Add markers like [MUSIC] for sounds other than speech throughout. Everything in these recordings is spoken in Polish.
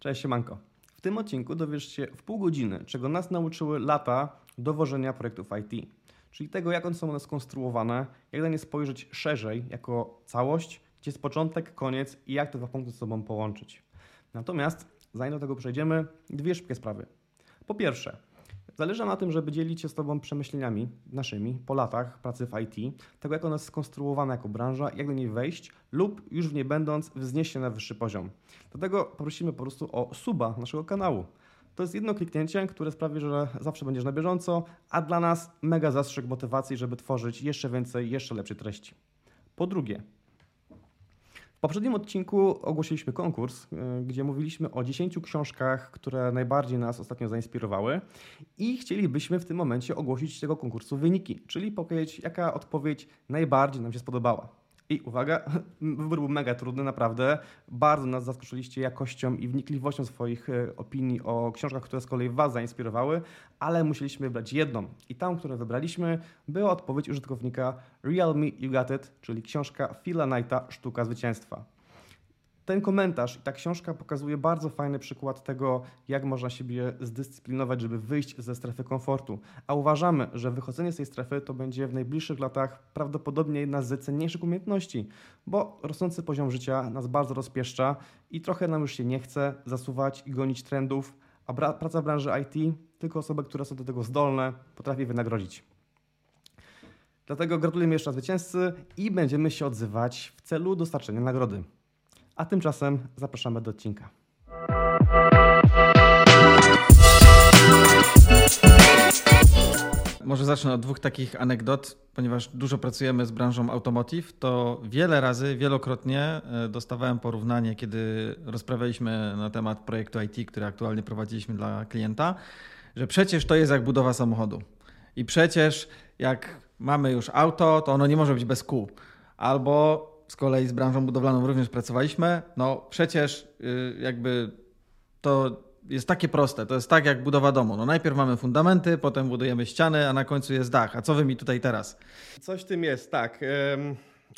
Cześć, siemanko. W tym odcinku dowiesz się w pół godziny, czego nas nauczyły lata dowożenia projektów IT. Czyli tego, jak one są one skonstruowane, jak na nie spojrzeć szerzej, jako całość, gdzie jest początek, koniec i jak te dwa punkty ze sobą połączyć. Natomiast, zanim do tego przejdziemy, dwie szybkie sprawy. Po pierwsze, Zależy na tym, żeby dzielić się z Tobą przemyśleniami naszymi po latach pracy w IT, tego jak ona jest skonstruowana jako branża, jak do niej wejść lub już w niej będąc wznieść się na wyższy poziom. Dlatego prosimy po prostu o suba naszego kanału. To jest jedno kliknięcie, które sprawi, że zawsze będziesz na bieżąco, a dla nas mega zastrzyk motywacji, żeby tworzyć jeszcze więcej, jeszcze lepsze treści. Po drugie, w poprzednim odcinku ogłosiliśmy konkurs, e, gdzie mówiliśmy o 10 książkach, które najbardziej nas ostatnio zainspirowały i chcielibyśmy w tym momencie ogłosić tego konkursu wyniki, czyli powiedzieć, jaka odpowiedź najbardziej nam się spodobała. I uwaga, [LAUGHS] wybór był mega trudny, naprawdę. Bardzo nas zaskoczyliście jakością i wnikliwością swoich e, opinii o książkach, które z kolei Was zainspirowały, ale musieliśmy wybrać jedną. I tą, którą wybraliśmy, była odpowiedź użytkownika Realme You Got It, czyli książka Phila Knighta Sztuka Zwycięstwa. Ten komentarz i ta książka pokazuje bardzo fajny przykład tego, jak można siebie zdyscyplinować, żeby wyjść ze strefy komfortu. A uważamy, że wychodzenie z tej strefy to będzie w najbliższych latach prawdopodobnie jedna z cenniejszych umiejętności, bo rosnący poziom życia nas bardzo rozpieszcza i trochę nam już się nie chce zasuwać i gonić trendów, a praca w branży IT tylko osoby, które są do tego zdolne, potrafi wynagrodzić. Dlatego gratulujemy jeszcze raz zwycięzcy i będziemy się odzywać w celu dostarczenia nagrody. A tymczasem zapraszamy do odcinka. Może zacznę od dwóch takich anegdot, ponieważ dużo pracujemy z branżą automotive, to wiele razy, wielokrotnie e, dostawałem porównanie, kiedy rozprawialiśmy na temat projektu IT, który aktualnie prowadziliśmy dla klienta, że przecież to jest jak budowa samochodu. I przecież jak mamy już auto, to ono nie może być bez kół. Albo z kolei z branżą budowlaną również pracowaliśmy, no przecież y, jakby to jest takie proste. To jest tak jak budowa domu. No najpierw mamy fundamenty, potem budujemy ściany, a na końcu jest dach. A co wy mi tutaj teraz? Coś tym jest, tak.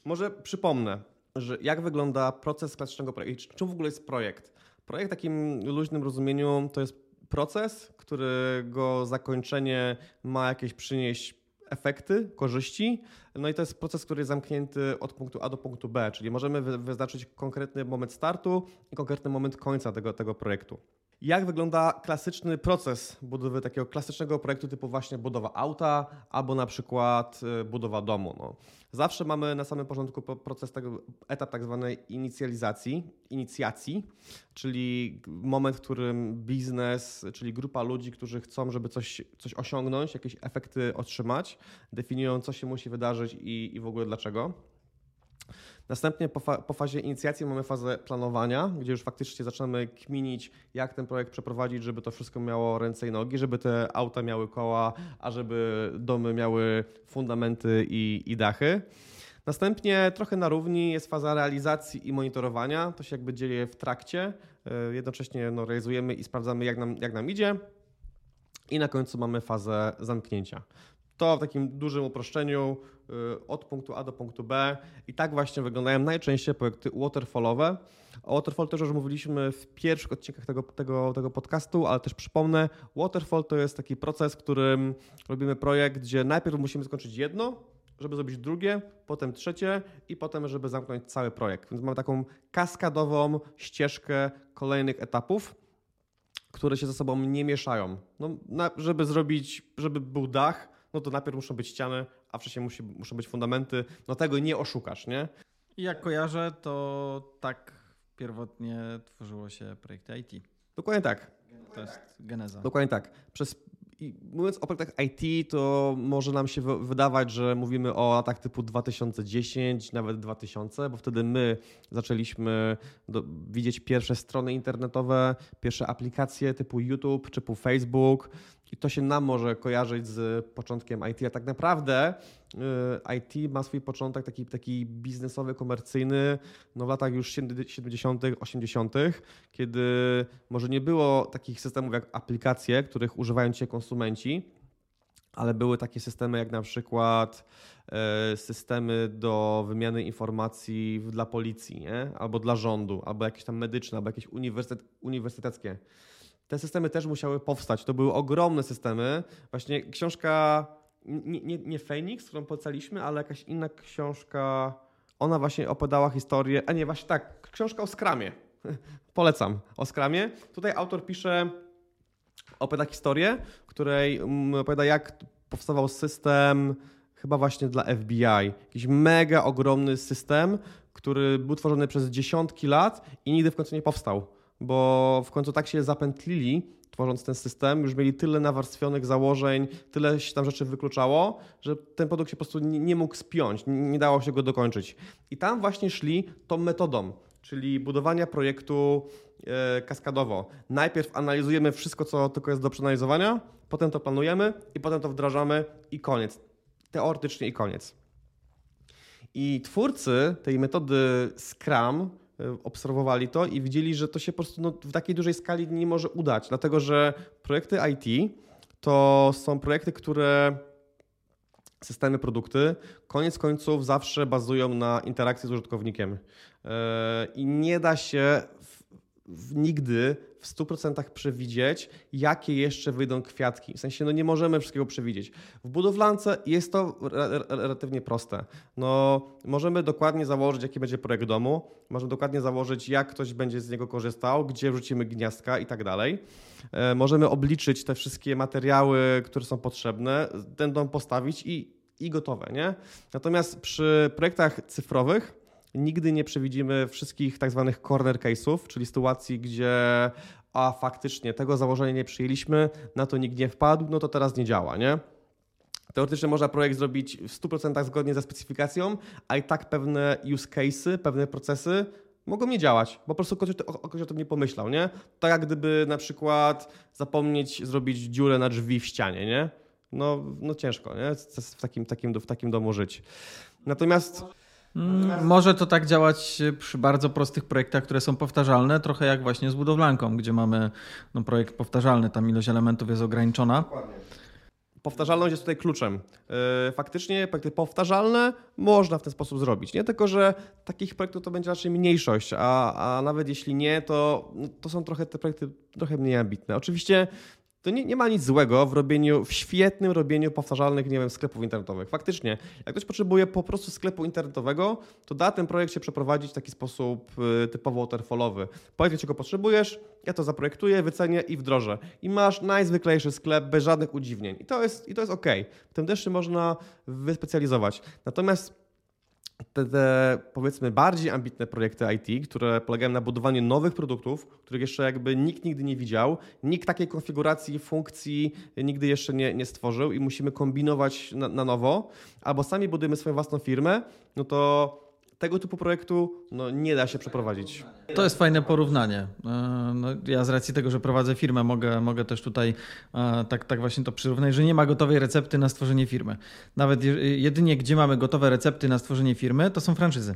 może przypomnę, że jak wygląda proces klasycznego projektu. Czym w ogóle jest projekt? Projekt w takim luźnym rozumieniu to jest proces, którego zakończenie ma jakieś przynieść efekty, korzyści. No i to jest proces, który jest zamknięty od punktu A do punktu B, czyli możemy wyznaczyć konkretny moment startu i konkretny moment końca tego, tego projektu. Jak wygląda klasyczny proces budowy takiego klasycznego projektu typu właśnie budowa auta albo na przykład y, budowa domu? No. Zawsze mamy na samym początku proces tego, etap tak zwanej inicjalizacji, inicjacji, czyli moment, w którym biznes, czyli grupa ludzi, którzy chcą, żeby coś, coś osiągnąć, jakieś efekty otrzymać, definiują, co się musi wydarzyć i, i w ogóle dlaczego. Następnie po, fa po, fazie inicjacji mamy fazę planowania, gdzie już faktycznie zaczynamy kminić, jak ten projekt przeprowadzić, żeby to wszystko miało ręce i nogi, żeby te auta miały koła, a żeby domy miały fundamenty i, i dachy. Następnie trochę na równi jest faza realizacji i monitorowania. To się jakby dzieje w trakcie. E, jednocześnie no, realizujemy i sprawdzamy, jak nam, jak nam idzie. I na końcu mamy fazę zamknięcia. To w takim dużym uproszczeniu y, od punktu A do punktu B. I tak właśnie wyglądają najczęściej projekty waterfallowe. O waterfall też już mówiliśmy w pierwszych odcinkach tego, tego, tego podcastu, ale też przypomnę, waterfall to jest taki proces, w którym robimy projekt, gdzie najpierw musimy skończyć jedno, żeby zrobić drugie, potem trzecie i potem, żeby zamknąć cały projekt. Więc mamy taką kaskadową ścieżkę kolejnych etapów, które się ze sobą nie mieszają. No, na, żeby zrobić, żeby był dach, no to najpierw muszą być ściany, a wcześniej musi, muszą być fundamenty. No tego nie oszukasz, nie? I jak kojarzę, to tak pierwotnie tworzyło się projekty IT. Dokładnie tak. To jest geneza. Dokładnie tak. Przez i mówiąc o projektach IT, to może nam się wydawać, że mówimy o latach typu 2010, nawet 2000, bo wtedy my zaczęliśmy do, widzieć pierwsze strony internetowe, pierwsze aplikacje typu YouTube, typu Facebook. I to się nam może kojarzyć z początkiem IT, a tak naprawdę IT ma swój początek taki, taki biznesowy, komercyjny no w latach już 70., 80., kiedy może nie było takich systemów jak aplikacje, których używają dzisiaj konsumenci, ale były takie systemy jak na przykład e, systemy do wymiany informacji dla policji, nie? albo dla rządu, albo jakieś tam medyczne, albo jakieś uniwersytet, uniwersyteckie. Te systemy też musiały powstać. To były ogromne systemy. Właśnie książka, nie, nie, nie Phoenix, którą polecaliśmy, ale jakaś inna książka, ona właśnie opowiadała historię, a nie, właśnie tak, książka o skramie. [LAUGHS] Polecam, o skramie. Tutaj autor pisze, opowiada historię, której mm, opowiada jak powstawał system chyba właśnie dla FBI. Jakiś mega ogromny system, który był tworzony przez dziesiątki lat i nigdy w końcu nie powstał, bo w końcu tak się zapętlili, tworząc ten system, już mieli tyle nawarstwionych założeń, tyle się tam rzeczy wykluczało, że ten produkt się po prostu nie, nie mógł spiąć, nie dało się go dokończyć. I tam właśnie szli tą metodą, czyli budowania projektu e, kaskadowo. Najpierw analizujemy wszystko, co tylko jest do przeanalizowania, potem to planujemy i potem to wdrażamy i koniec. Teoretycznie i koniec. I twórcy tej metody Scrum obserwowali to i widzieli, że to się po prostu no, w takiej dużej skali nie może udać, dlatego że projekty IT to są projekty, które systemy, produkty, koniec końców zawsze bazują na interakcji z użytkownikiem. E, I nie da się nigdy w 100% przewidzieć, jakie jeszcze wyjdą kwiatki. W sensie, no nie możemy wszystkiego przewidzieć. W budowlance jest to relatywnie proste. No, możemy dokładnie założyć, jaki będzie projekt domu, możemy dokładnie założyć, jak ktoś będzie z niego korzystał, gdzie wrzucimy gniazdka i tak dalej. E, możemy obliczyć te wszystkie materiały, które są potrzebne, ten dom postawić i, i gotowe, nie? Natomiast przy projektach cyfrowych nigdy nie przewidzimy wszystkich tak zwanych corner case'ów, czyli sytuacji, gdzie a faktycznie tego założenia nie przyjęliśmy, na to nikt nie wpadł, no to teraz nie działa, nie? Teoretycznie można projekt zrobić w 100% zgodnie ze specyfikacją, a i tak pewne use cases, pewne procesy mogą nie działać, bo po prostu ktoś, ktoś o tym nie pomyślał, nie? Tak jak gdyby na przykład zapomnieć zrobić dziurę na drzwi w ścianie, nie? No, no ciężko, nie? W takim, takim, w takim domu żyć. Natomiast... Mm, może to tak działać przy bardzo prostych projektach, które są powtarzalne, trochę jak właśnie z budowlanką, gdzie mamy no, projekt powtarzalny, tam ilość elementów jest ograniczona. Dokładnie. Powtarzalność jest tutaj kluczem. E, faktycznie projekty powtarzalne można w ten sposób zrobić. Nie tylko, że takich projektów to będzie raczej mniejszość, a, a nawet jeśli nie, to, no, to są trochę te projekty trochę mniej ambitne. Oczywiście to nie, nie, ma nic złego w robieniu, w świetnym robieniu powtarzalnych, nie wiem, sklepów internetowych. Faktycznie, jak ktoś potrzebuje po prostu sklepu internetowego, to da ten projekt się przeprowadzić w taki sposób y, typowo waterfallowy. Powiedz, czego potrzebujesz, ja to zaprojektuję, wycenię i wdrożę. I masz najzwyklejszy sklep bez żadnych udziwnień. I to jest, i to jest ok. W tym też się można wyspecjalizować. Natomiast te, te, powiedzmy bardziej ambitne projekty IT, które polegają na budowaniu nowych produktów, których jeszcze jakby nikt nigdy nie widział, nikt takiej konfiguracji, funkcji nigdy jeszcze nie, nie stworzył i musimy kombinować na, na nowo, albo sami budujemy swoją własną firmę, no to tego typu projektu no, nie da się przeprowadzić. To jest fajne porównanie. E, no, ja z racji tego, że prowadzę firmę, mogę, mogę też tutaj e, tak, tak właśnie to przyrównać, że nie ma gotowej recepty na stworzenie firmy. Nawet jedynie gdzie mamy gotowe recepty na stworzenie firmy, to są franczyzy,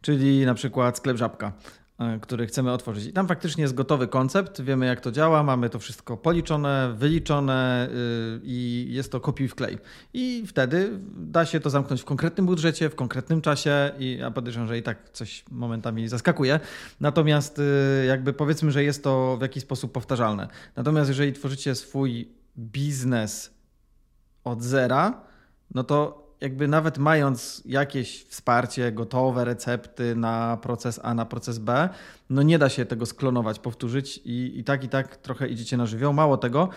czyli na przykład sklep Żabka. E, który chcemy otworzyć. I tam faktycznie jest gotowy koncept, wiemy jak to działa, mamy to wszystko policzone, wyliczone y, i jest to kopiuj wklej. I wtedy da się to zamknąć w konkretnym budżecie, w konkretnym czasie i ja podejrzewam, że i tak coś momentami zaskakuje. Natomiast y, jakby powiedzmy, że jest to w jakiś sposób powtarzalne. Natomiast jeżeli tworzycie swój biznes od zera, no to jakby nawet mając jakieś wsparcie, gotowe recepty na proces A, na proces B, no nie da się tego sklonować, powtórzyć i, i tak i tak trochę idziecie na żywioł. Mało tego,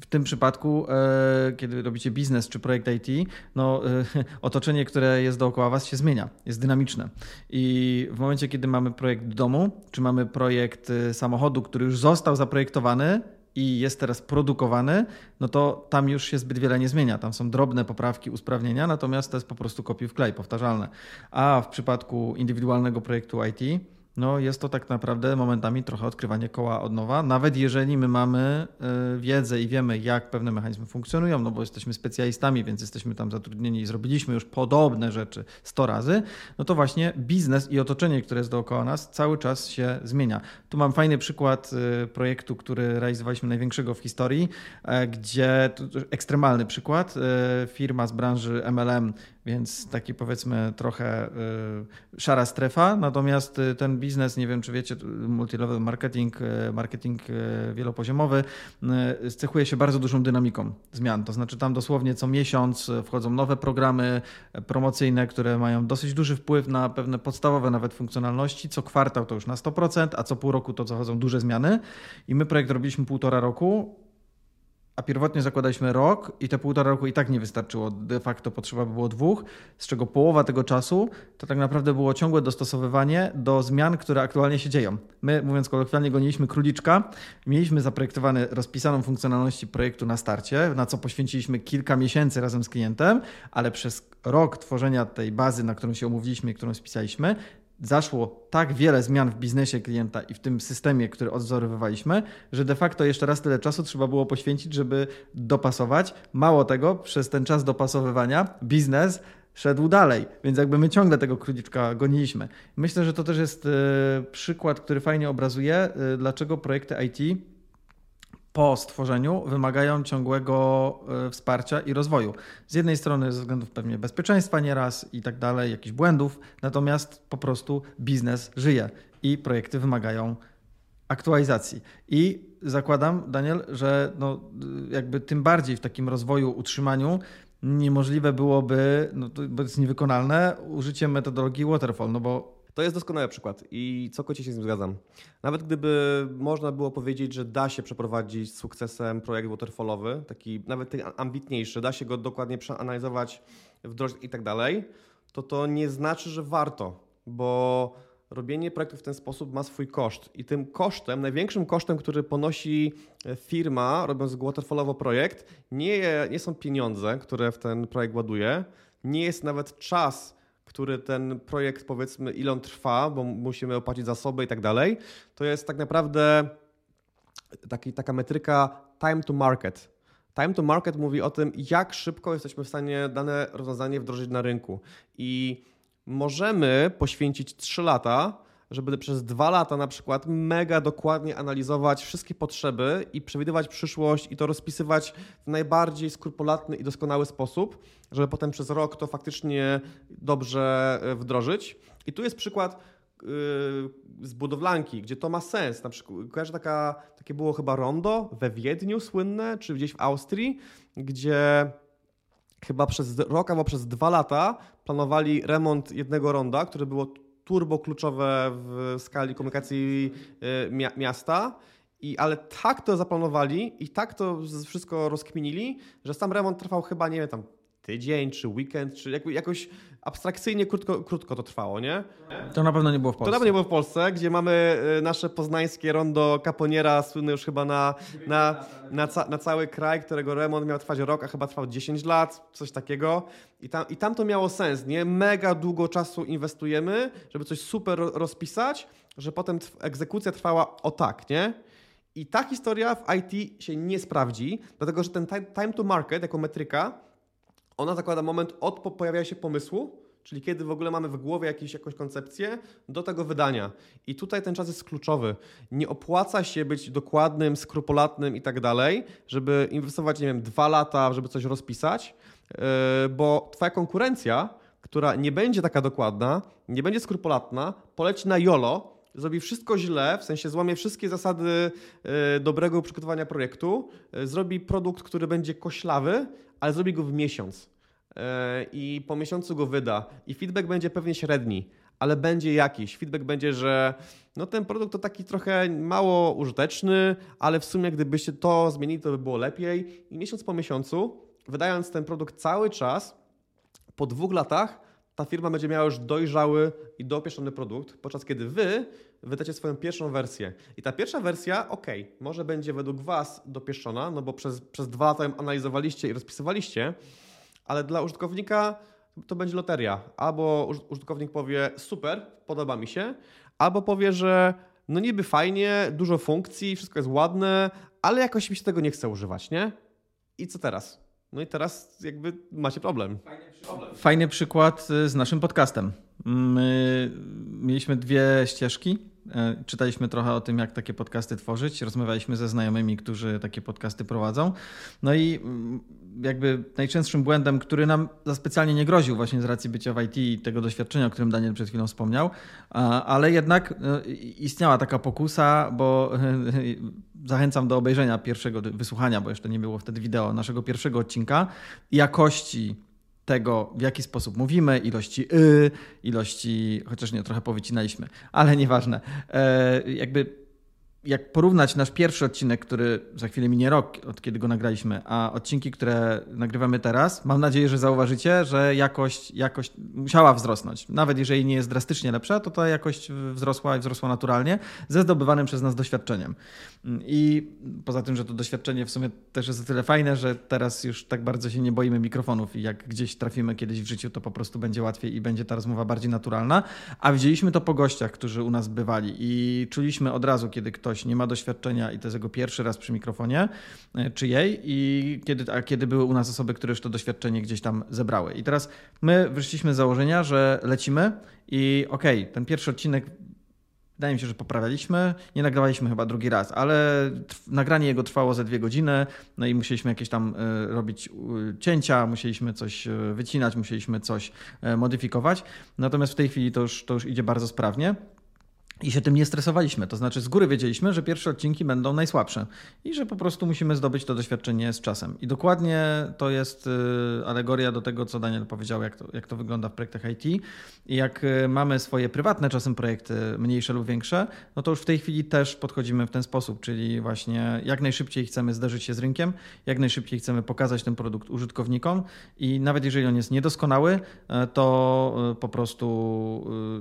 w tym przypadku, e, kiedy robicie biznes czy projekt IT, no, e, [LAUGHS] otoczenie, które jest dookoła Was się zmienia, jest dynamiczne. I w momencie, kiedy mamy projekt domu, czy mamy projekt e, samochodu, który już został zaprojektowany, i jest teraz produkowany, no to tam już się zbyt wiele nie zmienia. Tam są drobne poprawki, usprawnienia, natomiast to jest po prostu kopiuj w klej, powtarzalne. A w przypadku indywidualnego projektu IT, no jest to tak naprawdę momentami trochę odkrywanie koła od nowa, nawet jeżeli my mamy y, wiedzę i wiemy, jak pewne mechanizmy funkcjonują, no bo jesteśmy specjalistami, więc jesteśmy tam zatrudnieni i zrobiliśmy już podobne rzeczy 100 razy, no to właśnie biznes i otoczenie, które jest dookoła nas, cały czas się zmienia. Tu mam fajny przykład y, projektu, który realizowaliśmy największego w historii, e, gdzie ekstremalny przykład, e, firma z branży MLM więc taki powiedzmy trochę y, szara strefa. Natomiast y, ten biznes, nie wiem czy wiecie, multilevel marketing, y, marketing wielopoziomowy, cechuje się bardzo dużą dynamiką zmian. To znaczy tam dosłownie co miesiąc wchodzą nowe programy promocyjne, które mają dosyć duży wpływ na pewne podstawowe nawet funkcjonalności. Co kwartał to już na 100%, a co pół roku to zachodzą duże zmiany. I my projekt robiliśmy półtora roku a pierwotnie zakładaliśmy rok i te półtora roku i tak nie wystarczyło. De facto potrzeba by było dwóch, z czego połowa tego czasu to tak naprawdę było ciągłe dostosowywanie do zmian, które aktualnie się dzieją. My, mówiąc kolokwialnie, goniliśmy króliczka. Mieliśmy zaprojektowany, rozpisaną funkcjonalności projektu na starcie, na co poświęciliśmy kilka miesięcy razem z klientem, ale przez rok tworzenia tej bazy, na którą się umówiliśmy i którą spisaliśmy, zaszło tak wiele zmian w biznesie klienta i w tym systemie, który odzorowywaliśmy, że de facto jeszcze raz tyle czasu trzeba było poświęcić, żeby dopasować. Mało tego, przez ten czas dopasowywania biznes szedł dalej, więc jakby my ciągle tego króliczka goniliśmy. Myślę, że to też jest e, przykład, który fajnie obrazuje, e, dlaczego projekty IT po stworzeniu wymagają ciągłego e, wsparcia i rozwoju. Z jednej strony ze względów pewnie bezpieczeństwa nieraz i tak dalej, jakichś błędów, natomiast po prostu biznes żyje i projekty wymagają aktualizacji. I zakładam, Daniel, że no, jakby tym bardziej w takim rozwoju, utrzymaniu niemożliwe byłoby, no, bo jest niewykonalne, użycie metodologii waterfall, no bo to jest doskonały przykład i całkowicie się z nim zgadzam. Nawet gdyby można było powiedzieć, że da się przeprowadzić z sukcesem projekt waterfallowy, taki nawet ten ambitniejszy, da się go dokładnie przeanalizować, wdrożyć i tak dalej, to to nie znaczy, że warto, bo robienie projektu w ten sposób ma swój koszt i tym kosztem, największym kosztem, który ponosi firma robiąc waterfallowo projekt, nie, nie są pieniądze, które w ten projekt ładuje, nie jest nawet czas, który ten projekt, powiedzmy, ile on trwa, bo musimy opłacić zasoby i tak dalej, to jest tak naprawdę taki, taka metryka time to market. Time to market mówi o tym, jak szybko jesteśmy w stanie dane rozwiązanie wdrożyć na rynku. I możemy poświęcić 3 lata, żeby przez dwa lata na przykład mega dokładnie analizować wszystkie potrzeby i przewidywać przyszłość i to rozpisywać w najbardziej skrupulatny i doskonały sposób, żeby potem przez rok to faktycznie dobrze e, wdrożyć. I tu jest przykład yy, z budowlanki, gdzie to ma sens. Na przykład, kojarzę taka, takie było chyba rondo we Wiedniu słynne, czy gdzieś w Austrii, gdzie chyba przez rok albo przez dwa lata planowali remont jednego ronda, które było turbo kluczowe w skali komunikacji y, miasta. I, ale tak to zaplanowali i tak to wszystko rozkminili, że sam remont trwał chyba, nie wiem, tam tydzień, czy weekend, czy jakoś abstrakcyjnie krótko, krótko to trwało, nie? To na pewno nie było w Polsce. To na pewno nie było w Polsce, gdzie mamy y, nasze poznańskie rondo Caponiera, słynne już chyba na, na, na, ca, na, cały kraj, którego remont miał trwać rok, a chyba trwał 10 lat, coś takiego. I tam, I tam to miało sens, nie? Mega długo czasu inwestujemy, żeby coś super rozpisać, że potem egzekucja trwała o tak, nie? I ta historia w IT się nie sprawdzi, dlatego że ten time to market jako metryka ona zakłada moment od pojawienia się pomysłu, czyli kiedy w ogóle mamy w głowie jakieś, jakąś koncepcję, do tego wydania. I tutaj ten czas jest kluczowy. Nie opłaca się być dokładnym, skrupulatnym i tak dalej, żeby inwestować, nie wiem, dwa lata, żeby coś rozpisać, yy, bo Twoja konkurencja, która nie będzie taka dokładna, nie będzie skrupulatna, poleci na YOLO, zrobi wszystko źle, w sensie złamie wszystkie zasady yy, dobrego przygotowania projektu, yy, zrobi produkt, który będzie koślawy, ale zrobi go w miesiąc e, i po miesiącu go wyda i feedback będzie pewnie średni, ale będzie jakiś. Feedback będzie, że no ten produkt to taki trochę mało użyteczny, ale w sumie gdybyście to zmienili, to by było lepiej. I miesiąc po miesiącu, wydając ten produkt cały czas, po dwóch latach ta firma będzie miała już dojrzały i dopieszczony produkt, podczas kiedy wy wydacie swoją pierwszą wersję. I ta pierwsza wersja, ok, może będzie według was dopieszczona, no bo przez, przez dwa lata ją analizowaliście i rozpisywaliście, ale dla użytkownika to będzie loteria. Albo użytkownik powie super, podoba mi się, albo powie, że no niby fajnie, dużo funkcji, wszystko jest ładne, ale jakoś mi się tego nie chce używać, nie? I co teraz? No i teraz jakby macie problem. Fajny przykład y, z naszym podcastem. My mieliśmy dwie ścieżki czytaliśmy trochę o tym, jak takie podcasty tworzyć. Rozmawialiśmy ze znajomymi, którzy takie podcasty prowadzą. No i mm, jakby najczęstszym błędem, który nam za specjalnie nie groził właśnie z racji bycia w IT i tego doświadczenia, o którym Daniel przed chwilą wspomniał, ale jednak e, istniała taka pokusa, bo [LAUGHS] zachęcam do obejrzenia pierwszego wysłuchania, bo jeszcze nie było wtedy wideo, naszego pierwszego odcinka, jakości tego, w jaki sposób mówimy, ilości y, ilości, chociaż nie, trochę powycinaliśmy, ale nieważne. E, jakby jak porównać nasz pierwszy odcinek, który za chwilę minie rok, od kiedy go nagraliśmy, a odcinki, które nagrywamy teraz, mam nadzieję, że zauważycie, że jakość, jakość musiała wzrosnąć. Nawet jeżeli nie jest drastycznie lepsza, to ta jakość wzrosła i wzrosła naturalnie ze zdobywanym przez nas doświadczeniem. I poza tym, że to doświadczenie w sumie też jest o tyle fajne, że teraz już tak bardzo się nie boimy mikrofonów i jak gdzieś trafimy kiedyś w życiu, to po prostu będzie łatwiej i będzie ta rozmowa bardziej naturalna. A widzieliśmy to po gościach, którzy u nas bywali i czuliśmy od razu, kiedy ktoś nie ma doświadczenia i to jest jego pierwszy raz przy mikrofonie, e, czy jej, i kiedy, a kiedy były u nas osoby, które już to doświadczenie gdzieś tam zebrały. I teraz my wyszliśmy z założenia, że lecimy i okej, okay, ten pierwszy odcinek Wydaje mi się, że poprawialiśmy. Nie nagrywaliśmy chyba drugi raz, ale nagranie jego trwało ze dwie godziny, no i musieliśmy jakieś tam e, robić cięcia, musieliśmy coś e, wycinać, musieliśmy coś modyfikować. Natomiast w tej chwili to już, to już idzie bardzo sprawnie. I się tym nie stresowaliśmy. To znaczy, z góry wiedzieliśmy, że pierwsze odcinki będą najsłabsze i że po prostu musimy zdobyć to doświadczenie z czasem. I dokładnie to jest y, alegoria do tego, co Daniel powiedział, jak to, jak to wygląda w projektach IT. I jak y, mamy swoje prywatne czasem projekty, mniejsze lub większe, no to już w tej chwili też podchodzimy w ten sposób, czyli właśnie jak najszybciej chcemy zderzyć się z rynkiem, jak najszybciej chcemy pokazać ten produkt użytkownikom i nawet jeżeli on jest niedoskonały, y, to po prostu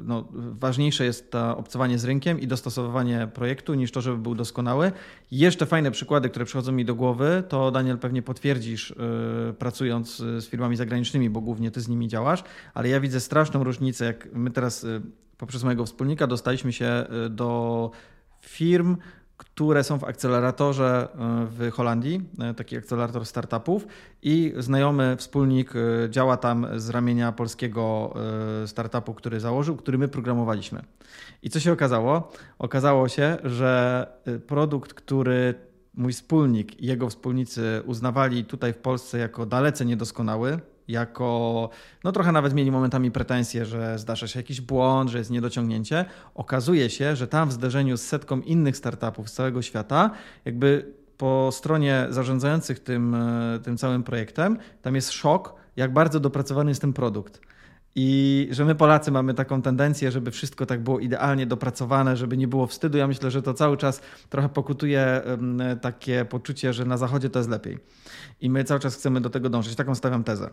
no, ważniejsze jest ta obcowanie z rynkiem i dostosowywanie projektu niż to, żeby był doskonały. Jeszcze fajne przykłady, które przychodzą mi do głowy, to Daniel pewnie potwierdzisz, yy, pracując z firmami zagranicznymi, bo głównie ty z nimi działasz, ale ja widzę straszną różnicę, jak my teraz yy, poprzez mojego wspólnika dostaliśmy się do firm, które są w akceleratorze e, w Holandii, e, taki akcelerator startupów i znajomy wspólnik e, działa tam z ramienia polskiego startupu, który założył, który my programowaliśmy. I co się okazało? Okazało się, że produkt, który mój wspólnik i jego wspólnicy uznawali tutaj w Polsce jako dalece niedoskonały, jako, no trochę nawet mieli momentami pretensje, że zdarza się jakiś błąd, że jest niedociągnięcie. Okazuje się, że tam w zderzeniu z setką innych startupów z całego świata, jakby po stronie zarządzających tym, e, tym całym projektem, tam jest szok, jak bardzo dopracowany jest ten produkt. I że my Polacy mamy taką tendencję, żeby wszystko tak było idealnie dopracowane, żeby nie było wstydu. Ja myślę, że to cały czas trochę pokutuje takie poczucie, że na Zachodzie to jest lepiej. I my cały czas chcemy do tego dążyć. Taką stawiam tezę.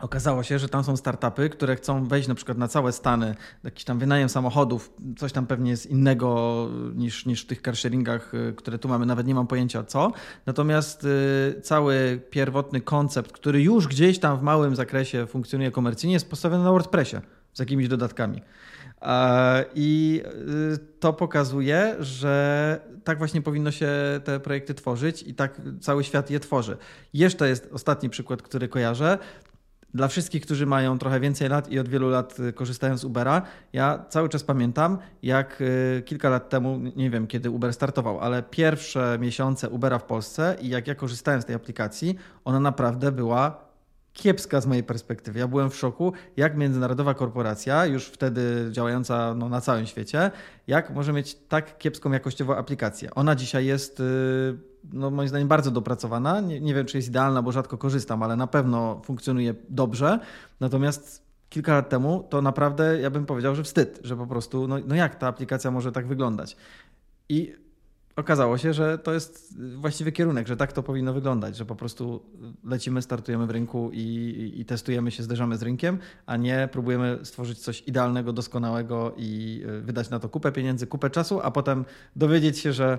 Okazało się, że tam są startupy, które chcą wejść na przykład na całe Stany, jakiś tam wynajem samochodów, coś tam pewnie jest innego niż, niż w tych carsharingach, y, które tu mamy, nawet nie mam pojęcia co. Natomiast y, cały pierwotny koncept, który już gdzieś tam w małym zakresie funkcjonuje komercyjnie, jest postawiony na WordPressie z jakimiś dodatkami. I y, to pokazuje, że tak właśnie powinno się te projekty tworzyć i tak cały świat je tworzy. Jeszcze jest ostatni przykład, który kojarzę. Dla wszystkich, którzy mają trochę więcej lat i od wielu lat y, korzystają z Ubera, ja cały czas pamiętam, jak y, kilka lat temu, nie wiem kiedy Uber startował, ale pierwsze miesiące Ubera w Polsce i jak ja korzystałem z tej aplikacji, ona naprawdę była kiepska z mojej perspektywy. Ja byłem w szoku, jak międzynarodowa korporacja, już wtedy działająca no, na całym świecie, jak może mieć tak kiepską jakościową aplikację. Ona dzisiaj jest, y, no, moim zdaniem, bardzo dopracowana. Nie, nie wiem, czy jest idealna, bo rzadko korzystam, ale na pewno funkcjonuje dobrze. Natomiast kilka lat temu to naprawdę, ja bym powiedział, że wstyd, że po prostu, no, no jak ta aplikacja może tak wyglądać. I okazało się, że to jest właściwy kierunek, że tak to powinno wyglądać, że po prostu lecimy, startujemy w rynku i, i, testujemy się, zderzamy z rynkiem, a nie próbujemy stworzyć coś idealnego, doskonałego i e, wydać na to kupę pieniędzy, kupę czasu, a potem dowiedzieć się, że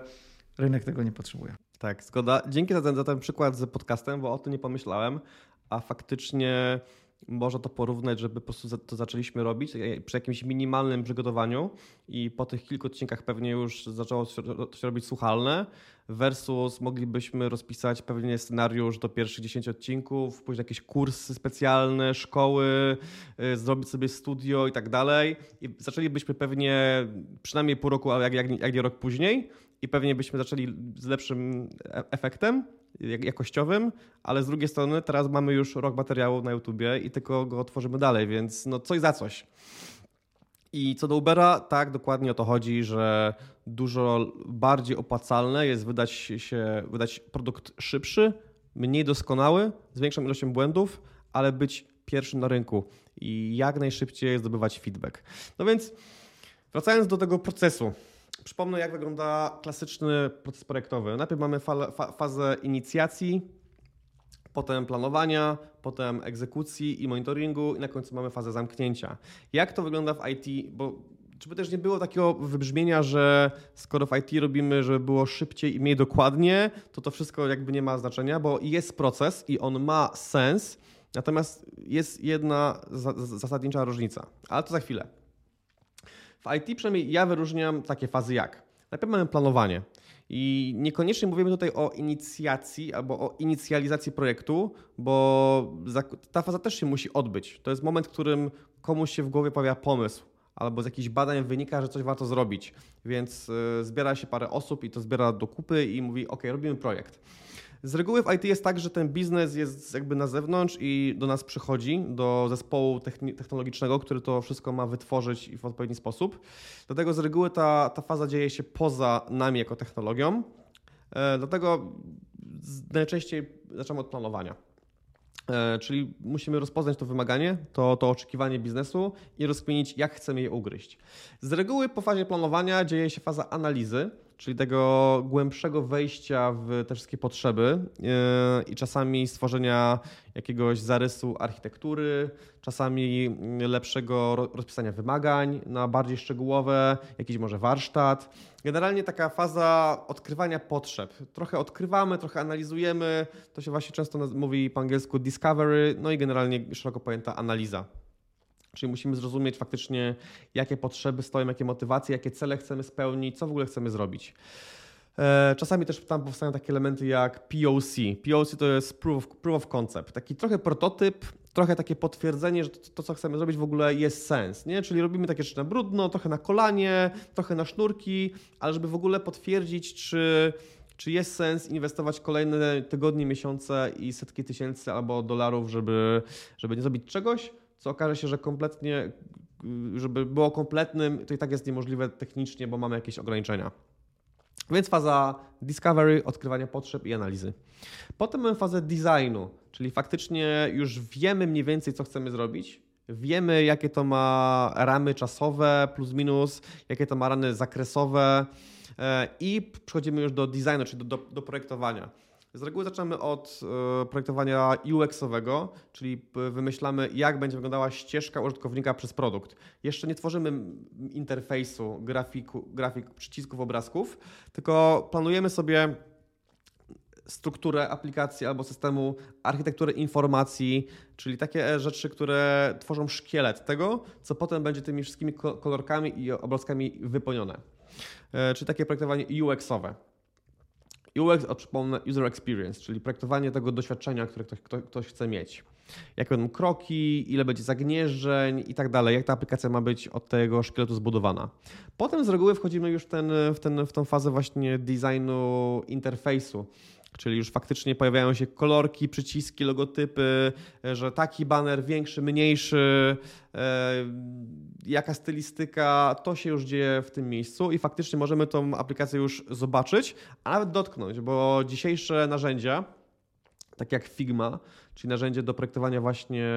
rynek tego nie potrzebuje. Tak, zgoda. Dzięki za ten, za ten przykład z podcastem, bo o tym nie pomyślałem, a faktycznie można to porównać, żeby po prostu to zaczęliśmy robić przy jakimś minimalnym przygotowaniu i po tych kilku odcinkach pewnie już zaczęło się robić słuchalne, versus moglibyśmy rozpisać pewnie scenariusz do pierwszych 10 odcinków, pójść jakieś kursy specjalne, szkoły, y, zrobić sobie studio i tak dalej. I zaczęlibyśmy pewnie przynajmniej pół roku, ale jak, jak, jak nie rok później i pewnie byśmy zaczęli z lepszym e, efektem jakościowym, ale z drugiej strony teraz mamy już rok materiału na YouTubie i tylko go otworzymy dalej, więc no coś za coś. I co do Ubera, tak, dokładnie o to chodzi, że dużo bardziej opłacalne jest wydać się, wydać produkt szybszy, mniej doskonały, z większą ilością błędów, ale być pierwszym na rynku i jak najszybciej zdobywać feedback. No więc wracając do tego procesu, Przypomnę, jak wygląda klasyczny proces projektowy. Najpierw mamy fa fa fazę inicjacji, potem planowania, potem egzekucji i monitoringu i na końcu mamy fazę zamknięcia. Jak to wygląda w IT? Bo żeby też nie było takiego wybrzmienia, że skoro w IT robimy, żeby było szybciej i mniej dokładnie, to to wszystko jakby nie ma znaczenia, bo jest proces i on ma sens, natomiast jest jedna zasadnicza różnica, ale to za chwilę. W IT przynajmniej ja wyróżniam takie fazy jak. Najpierw mamy planowanie. I niekoniecznie mówimy tutaj o inicjacji albo o inicjalizacji projektu, bo ta faza też się musi odbyć. To jest moment, w którym komuś się w głowie pojawia pomysł, albo z jakichś badań wynika, że coś warto zrobić. Więc y, zbiera się parę osób i to zbiera do kupy i mówi: OK, robimy projekt. Z reguły w IT jest tak, że ten biznes jest jakby na zewnątrz i do nas przychodzi, do zespołu technologicznego, który to wszystko ma wytworzyć w odpowiedni sposób. Dlatego z reguły ta, ta faza dzieje się poza nami jako technologią. E, dlatego najczęściej zaczynamy od planowania. E, czyli musimy rozpoznać to wymaganie, to, to oczekiwanie biznesu i rozkminić, jak chcemy je ugryźć. Z reguły po fazie planowania dzieje się faza analizy, czyli tego głębszego wejścia w te wszystkie potrzeby yy, i czasami stworzenia jakiegoś zarysu architektury, czasami lepszego rozpisania wymagań na bardziej szczegółowe, jakiś może warsztat. Generalnie taka faza odkrywania potrzeb. Trochę odkrywamy, trochę analizujemy, to się właśnie często mówi po angielsku discovery, no i generalnie szeroko pojęta analiza. Czyli musimy zrozumieć faktycznie, jakie potrzeby stoją, jakie motywacje, jakie cele chcemy spełnić, co w ogóle chcemy zrobić. E, czasami też tam powstają takie elementy jak POC. POC to jest proof of, proof of concept, taki trochę prototyp, trochę takie potwierdzenie, że to, to, co chcemy zrobić w ogóle jest sens, nie? Czyli robimy takie rzeczy na brudno, trochę na kolanie, trochę na sznurki, ale żeby w ogóle potwierdzić, czy, czy jest sens inwestować kolejne tygodnie, miesiące i setki tysięcy albo dolarów, żeby, żeby nie zrobić czegoś, co okaże się, że kompletnie, żeby było kompletnym, to i tak jest niemożliwe technicznie, bo mamy jakieś ograniczenia. Więc faza discovery, odkrywania potrzeb i analizy. Potem mamy fazę designu, czyli faktycznie już wiemy mniej więcej, co chcemy zrobić. Wiemy, jakie to ma ramy czasowe, plus minus, jakie to ma ramy zakresowe e, i przechodzimy już do designu, czyli do, do, do projektowania. Z reguły zaczynamy od e, projektowania UX-owego, czyli wymyślamy, jak będzie wyglądała ścieżka użytkownika przez produkt. Jeszcze nie tworzymy interfejsu, grafiku, grafik, przycisków, obrazków, tylko planujemy sobie strukturę aplikacji albo systemu, architekturę informacji, czyli takie rzeczy, które tworzą szkielet tego, co potem będzie tymi wszystkimi kolorkami i obrazkami wypełnione. E, czyli takie projektowanie UX-owe. UX, przypomnę, user experience, czyli projektowanie tego doświadczenia, które ktoś, ktoś chce mieć. Jakie będą kroki, ile będzie zagnieżdżeń i tak dalej, jak ta aplikacja ma być od tego szkieletu zbudowana. Potem z reguły wchodzimy już w, ten, w, ten, w tą fazę właśnie designu interfejsu, Czyli już faktycznie pojawiają się kolorki, przyciski, logotypy, że taki banner większy, mniejszy, e, jaka stylistyka, to się już dzieje w tym miejscu i faktycznie możemy tą aplikację już zobaczyć, a nawet dotknąć, bo dzisiejsze narzędzia, tak jak Figma, czyli narzędzie do projektowania właśnie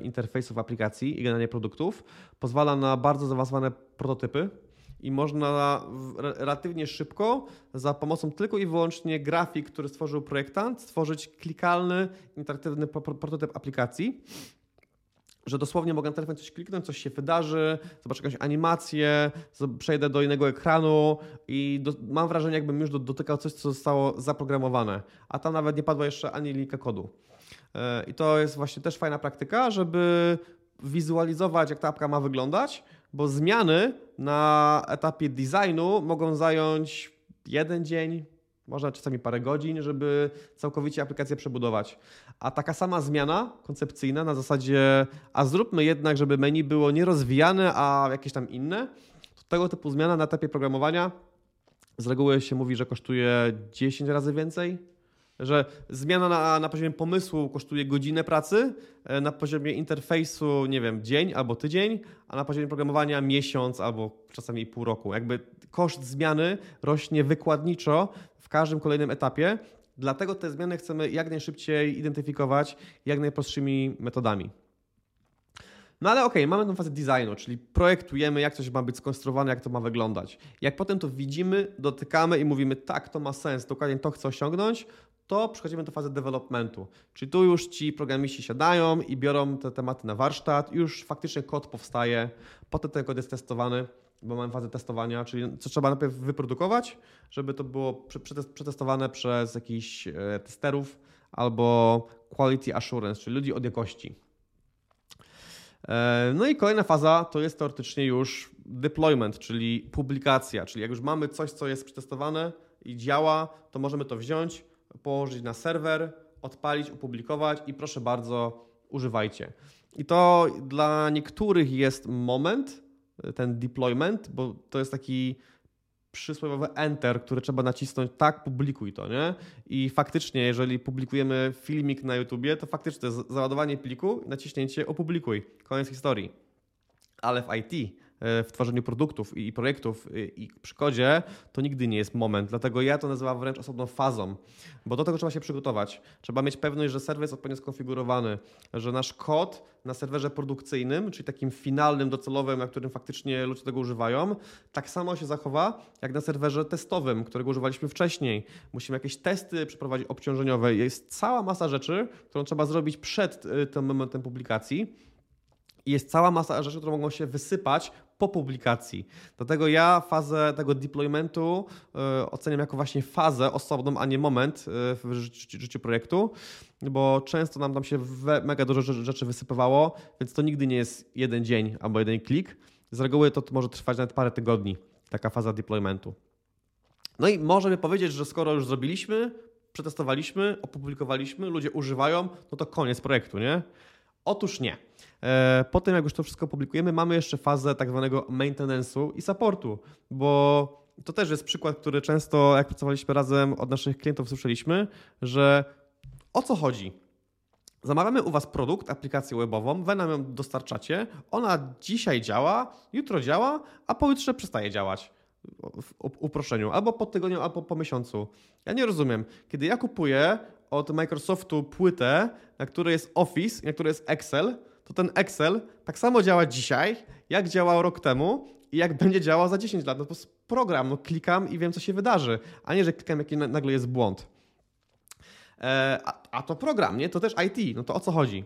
interfejsów aplikacji i generania produktów, pozwala na bardzo zaawansowane prototypy, i można relatywnie szybko za pomocą tylko i wyłącznie grafik, który stworzył projektant, stworzyć klikalny, interaktywny prototyp aplikacji że dosłownie mogę na telefon coś kliknąć, coś się wydarzy, zobaczę jakąś animację, przejdę do innego ekranu i do, mam wrażenie, jakbym już dotykał coś, co zostało zaprogramowane, a tam nawet nie padła jeszcze ani linka kodu. E, I to jest właśnie też fajna praktyka, żeby wizualizować, jak ta apka ma wyglądać, bo zmiany na etapie designu mogą zająć jeden dzień, można czasami parę godzin, żeby całkowicie aplikację przebudować. A taka sama zmiana koncepcyjna na zasadzie, a zróbmy jednak, żeby menu było nie rozwijane, a jakieś tam inne, to tego typu zmiana na etapie programowania z reguły się mówi, że kosztuje 10 razy więcej że zmiana na, na poziomie pomysłu kosztuje godzinę pracy, e, na poziomie interfejsu, nie wiem, dzień albo tydzień, a na poziomie programowania miesiąc albo czasami pół roku. Jakby koszt zmiany rośnie wykładniczo w każdym kolejnym etapie, dlatego te zmiany chcemy jak najszybciej identyfikować jak najprostszymi metodami. No ale okej, okay, mamy tę fazę designu, czyli projektujemy, jak coś ma być skonstruowane, jak to ma wyglądać. Jak potem to widzimy, dotykamy i mówimy, tak, to ma sens, dokładnie to chcę osiągnąć, to przechodzimy do fazy developmentu. Czyli tu już ci programiści siadają i biorą te tematy na warsztat, już faktycznie kod powstaje, potem ten kod jest testowany, bo mamy fazę testowania, czyli co trzeba najpierw wyprodukować, żeby to było przetestowane przez jakichś e, testerów albo quality assurance, czyli ludzi od jakości. E, no i kolejna faza to jest teoretycznie już deployment, czyli publikacja, czyli jak już mamy coś, co jest przetestowane i działa, to możemy to wziąć, położyć na serwer, odpalić, opublikować i proszę bardzo, używajcie. I to dla niektórych jest moment, ten deployment, bo to jest taki przysłowiowy enter, który trzeba nacisnąć, tak, publikuj to, nie? I faktycznie, jeżeli publikujemy filmik na YouTubie, to faktycznie to jest załadowanie pliku, naciśnięcie opublikuj, koniec historii. Ale w IT w tworzeniu produktów i projektów i przy kodzie, to nigdy nie jest moment. Dlatego ja to nazywam wręcz osobną fazą, bo do tego trzeba się przygotować. Trzeba mieć pewność, że serwer jest odpowiednio skonfigurowany, że nasz kod na serwerze produkcyjnym, czyli takim finalnym, docelowym, na którym faktycznie ludzie tego używają, tak samo się zachowa jak na serwerze testowym, którego używaliśmy wcześniej. Musimy jakieś testy przeprowadzić obciążeniowe. Jest cała masa rzeczy, którą trzeba zrobić przed e, tym momentem publikacji. I jest cała masa rzeczy, które mogą się wysypać po publikacji. Dlatego ja fazę tego deploymentu y, oceniam jako właśnie fazę osobną, a nie moment y, w życiu, życiu, projektu, bo często nam tam się mega dużo rzeczy wysypywało, więc to nigdy nie jest jeden dzień albo jeden klik. Z reguły to może trwać nawet parę tygodni, taka faza deploymentu. No i możemy powiedzieć, że skoro już zrobiliśmy, przetestowaliśmy, opublikowaliśmy, ludzie używają, no to koniec projektu, nie? Otóż nie. E, po tym, jak już to wszystko publikujemy, mamy jeszcze fazę tak zwanego maintenance'u i supportu, bo to też jest przykład, który często, jak pracowaliśmy razem, od naszych klientów słyszeliśmy, że o co chodzi? Zamawiamy u Was produkt, aplikację webową, Wy nam ją dostarczacie, ona dzisiaj działa, jutro działa, a pojutrze przestaje działać w uproszczeniu, albo po tygodniu, albo po miesiącu. Ja nie rozumiem. Kiedy ja kupuję od Microsoftu płytę, na której jest Office, na której jest Excel, to ten Excel tak samo działa dzisiaj, jak działał rok temu i jak będzie działał za 10 lat. No to jest program, no klikam i wiem, co się wydarzy, a nie, że klikam, jaki nagle jest błąd. E, a, a to program, nie? To też IT. No to o co chodzi?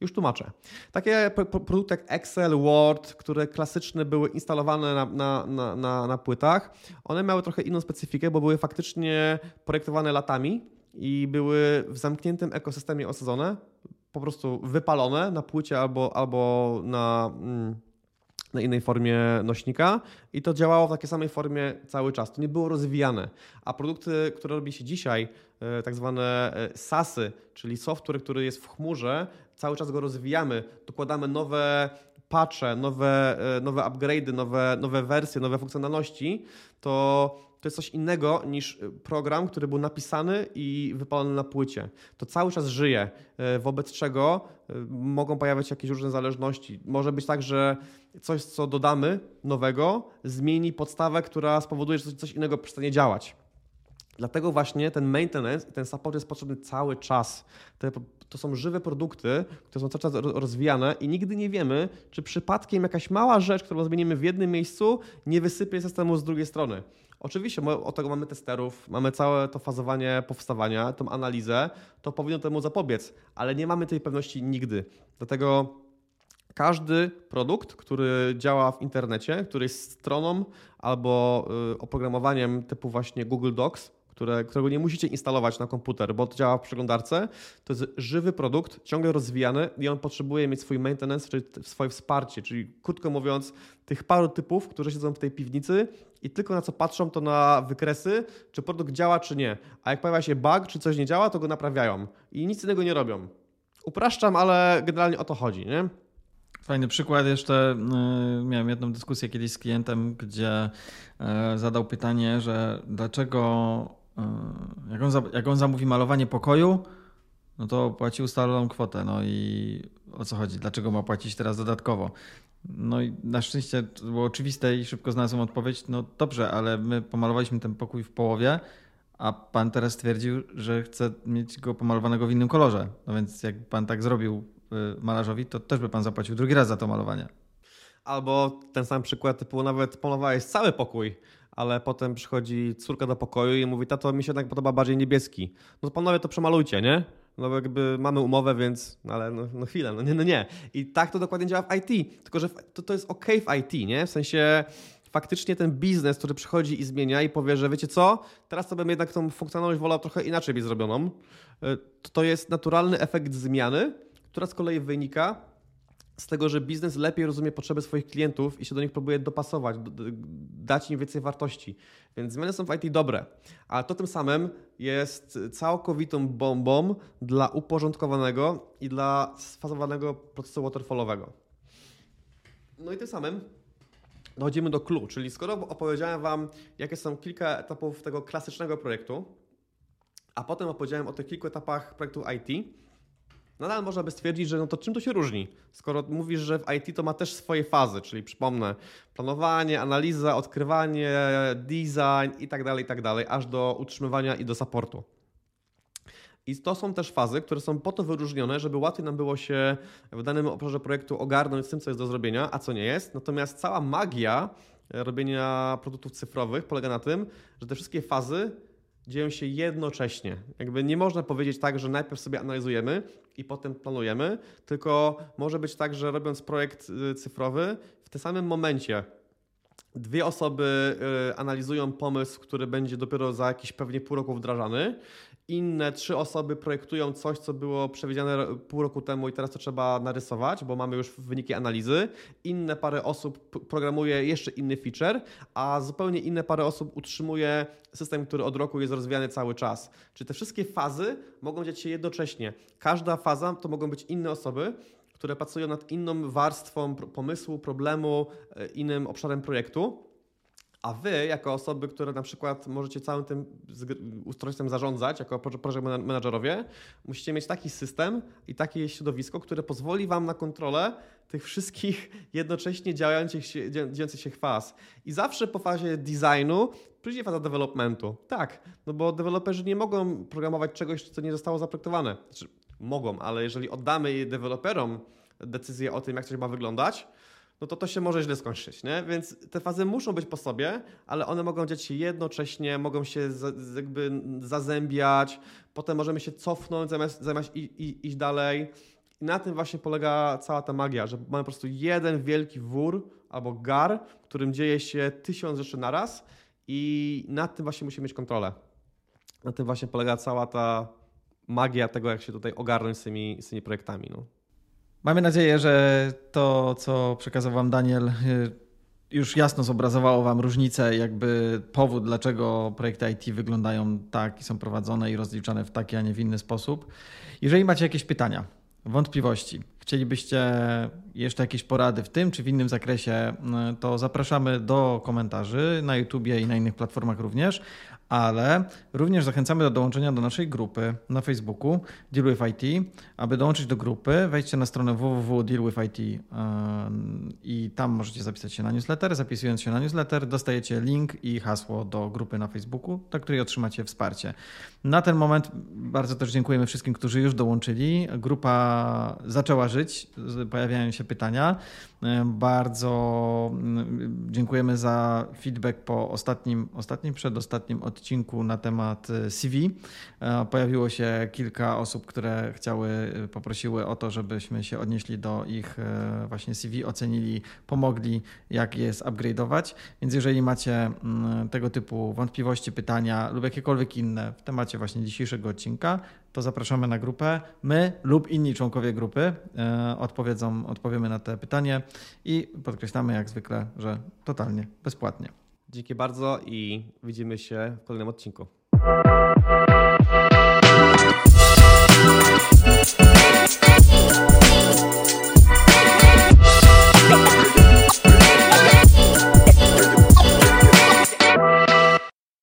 Już tłumaczę. Takie produkty jak Excel, Word, które klasyczne były instalowane na, na, na, na, na płytach, one miały trochę inną specyfikę, bo były faktycznie projektowane latami i były w zamkniętym ekosystemie osadzone, po prostu wypalone na płycie albo, albo na, mm, na innej formie nośnika i to działało w takiej samej formie cały czas. To nie było rozwijane. A produkty, które robi się dzisiaj, e, tak zwane e, SASy, czyli software, który jest w chmurze, cały czas go rozwijamy, dokładamy nowe patche, nowe, e, nowe upgrade'y, nowe, nowe wersje, nowe funkcjonalności, to to jest coś innego niż y, program, który był napisany i wypalony na płycie. To cały czas żyje, y, wobec czego y, mogą pojawiać się jakieś różne zależności. Może być tak, że coś, co dodamy nowego, zmieni podstawę, która spowoduje, że coś innego przestanie działać. Dlatego właśnie ten maintenance i ten support jest potrzebny cały czas. Te, to są żywe produkty, które są cały czas rozwijane i nigdy nie wiemy, czy przypadkiem jakaś mała rzecz, którą zmienimy w jednym miejscu, nie wysypie systemu z drugiej strony. Oczywiście od tego mamy testerów, mamy całe to fazowanie powstawania, tą analizę, to powinno temu zapobiec, ale nie mamy tej pewności nigdy. Dlatego każdy produkt, który działa w internecie, który jest stroną albo y, oprogramowaniem typu właśnie Google Docs, które, którego nie musicie instalować na komputer, bo to działa w przeglądarce. To jest żywy produkt, ciągle rozwijany i on potrzebuje mieć swój maintenance, czyli swoje wsparcie. Czyli krótko mówiąc, tych paru typów, którzy siedzą w tej piwnicy i tylko na co patrzą, to na wykresy, czy produkt działa, czy nie. A jak pojawia się bug, czy coś nie działa, to go naprawiają i nic innego nie robią. Upraszczam, ale generalnie o to chodzi, nie? Fajny przykład. Jeszcze y, miałem jedną dyskusję kiedyś z klientem, gdzie y, zadał pytanie, że dlaczego, jak on, jak on zamówi malowanie pokoju, no to płaci ustaloną kwotę. No i o co chodzi? Dlaczego ma płacić teraz dodatkowo? No i na szczęście to było oczywiste i szybko znalazłem odpowiedź. No dobrze, ale my pomalowaliśmy ten pokój w połowie, a pan teraz stwierdził, że chce mieć go pomalowanego w innym kolorze. No więc jak pan tak zrobił Y, malarzowi, to też by pan zapłacił drugi raz za to malowanie. Albo ten sam przykład typu nawet pomalowałeś cały pokój, ale potem przychodzi córka do pokoju i mówi, tato mi się jednak podoba bardziej niebieski. No panowie to przemalujcie, nie? No jakby mamy umowę, więc, no ale no, no chwilę, no nie, no nie. I tak to dokładnie działa w IT, tylko że to, to jest ok w IT, nie? W sensie faktycznie ten biznes, który przychodzi i zmienia i powie, że wiecie co, teraz to bym jednak tą funkcjonalność wolał trochę inaczej mieć zrobioną, y, to, to jest naturalny efekt zmiany, która z kolei wynika z tego, że biznes lepiej rozumie potrzeby swoich klientów i się do nich próbuje dopasować, dać im więcej wartości. Więc zmiany są w IT dobre, ale to tym samym jest całkowitą bombą dla uporządkowanego i dla sfazowanego procesu waterfallowego. No i tym samym dochodzimy do clue, czyli skoro opowiedziałem Wam, jakie są kilka etapów tego klasycznego projektu, a potem opowiedziałem o tych kilku etapach projektu IT, nadal można by stwierdzić, że no to czym to się różni? Skoro mówisz, że w IT to ma też swoje fazy, czyli przypomnę, planowanie, analiza, odkrywanie, design i tak dalej, i tak dalej, aż do utrzymywania i do supportu. I to są też fazy, które są po to wyróżnione, żeby łatwiej nam było się w danym obszarze projektu ogarnąć z tym, co jest do zrobienia, a co nie jest. Natomiast cała magia robienia produktów cyfrowych polega na tym, że te wszystkie fazy dzieją się jednocześnie. Jakby nie można powiedzieć tak, że najpierw sobie analizujemy i potem planujemy, tylko może być tak, że robiąc projekt y, cyfrowy, w tym samym momencie dwie osoby y, analizują pomysł, który będzie dopiero za jakieś pewnie pół roku wdrażany inne trzy osoby projektują coś, co było przewidziane pół roku temu i teraz to trzeba narysować, bo mamy już wyniki analizy. Inne parę osób programuje jeszcze inny feature, a zupełnie inne parę osób utrzymuje system, który od roku jest rozwijany cały czas. Czyli te wszystkie fazy mogą dziać się jednocześnie. Każda faza to mogą być inne osoby, które pracują nad inną warstwą pomysłu, problemu, e, innym obszarem projektu. A wy, jako osoby, które na przykład możecie całym tym ustrojstwem zarządzać, jako project managerowie, musicie mieć taki system i takie środowisko, które pozwoli wam na kontrolę tych wszystkich [LAUGHS] jednocześnie działających się, dziejących się faz. I zawsze po fazie designu przyjdzie faza developmentu. Tak, no bo deweloperzy nie mogą programować czegoś, co nie zostało zaprojektowane. Znaczy, mogą, ale jeżeli oddamy deweloperom decyzję o tym, jak coś ma wyglądać, no to to się może źle skończyć, nie? Więc te fazy muszą być po sobie, ale one mogą dziać się jednocześnie, mogą się z, jakby zazębiać, potem możemy się cofnąć zamiast, zamiast i, i, iść dalej. I na tym właśnie polega cała ta magia, że mamy po prostu jeden wielki wór albo gar, w którym dzieje się tysiąc rzeczy naraz i nad tym właśnie musimy mieć kontrolę. Na tym właśnie polega cała ta magia tego, jak się tutaj ogarnąć z tymi, z tymi projektami. No. Mamy nadzieję, że to, co przekazał Wam Daniel, y, już jasno zobrazowało Wam różnicę, jakby powód, dlaczego projekty IT wyglądają tak i są prowadzone i rozliczane w taki, a nie w inny sposób. Jeżeli macie jakieś pytania, wątpliwości, chcielibyście jeszcze jakieś porady w tym czy w innym zakresie, y, to zapraszamy do komentarzy na YouTubie i na innych platformach również, ale również zachęcamy do dołączenia do naszej grupy na Facebooku Deal with IT. Aby dołączyć do grupy, wejdźcie na stronę www.dealwithit yy, i tam możecie zapisać się na newsletter. Zapisując się na newsletter, dostajecie link i hasło do grupy na Facebooku, do której otrzymacie wsparcie. Na ten moment bardzo też dziękujemy wszystkim, którzy już dołączyli. Grupa zaczęła żyć, pojawiają się pytania. Yy, bardzo yy, dziękujemy za feedback po ostatnim, ostatnim, przedostatnim odcinku odcinku na temat CV. Pojawiło się kilka osób, które chciały, poprosiły o to, żebyśmy się odnieśli do ich właśnie CV, ocenili, pomogli, jak je upgrade'ować. Więc jeżeli macie tego typu wątpliwości, pytania lub jakiekolwiek inne w temacie właśnie dzisiejszego odcinka, to zapraszamy na grupę. My lub inni członkowie grupy e, odpowiedzą, odpowiemy na te pytanie i podkreślamy jak zwykle, że totalnie bezpłatnie. Dzięki bardzo i widzimy się w kolejnym odcinku.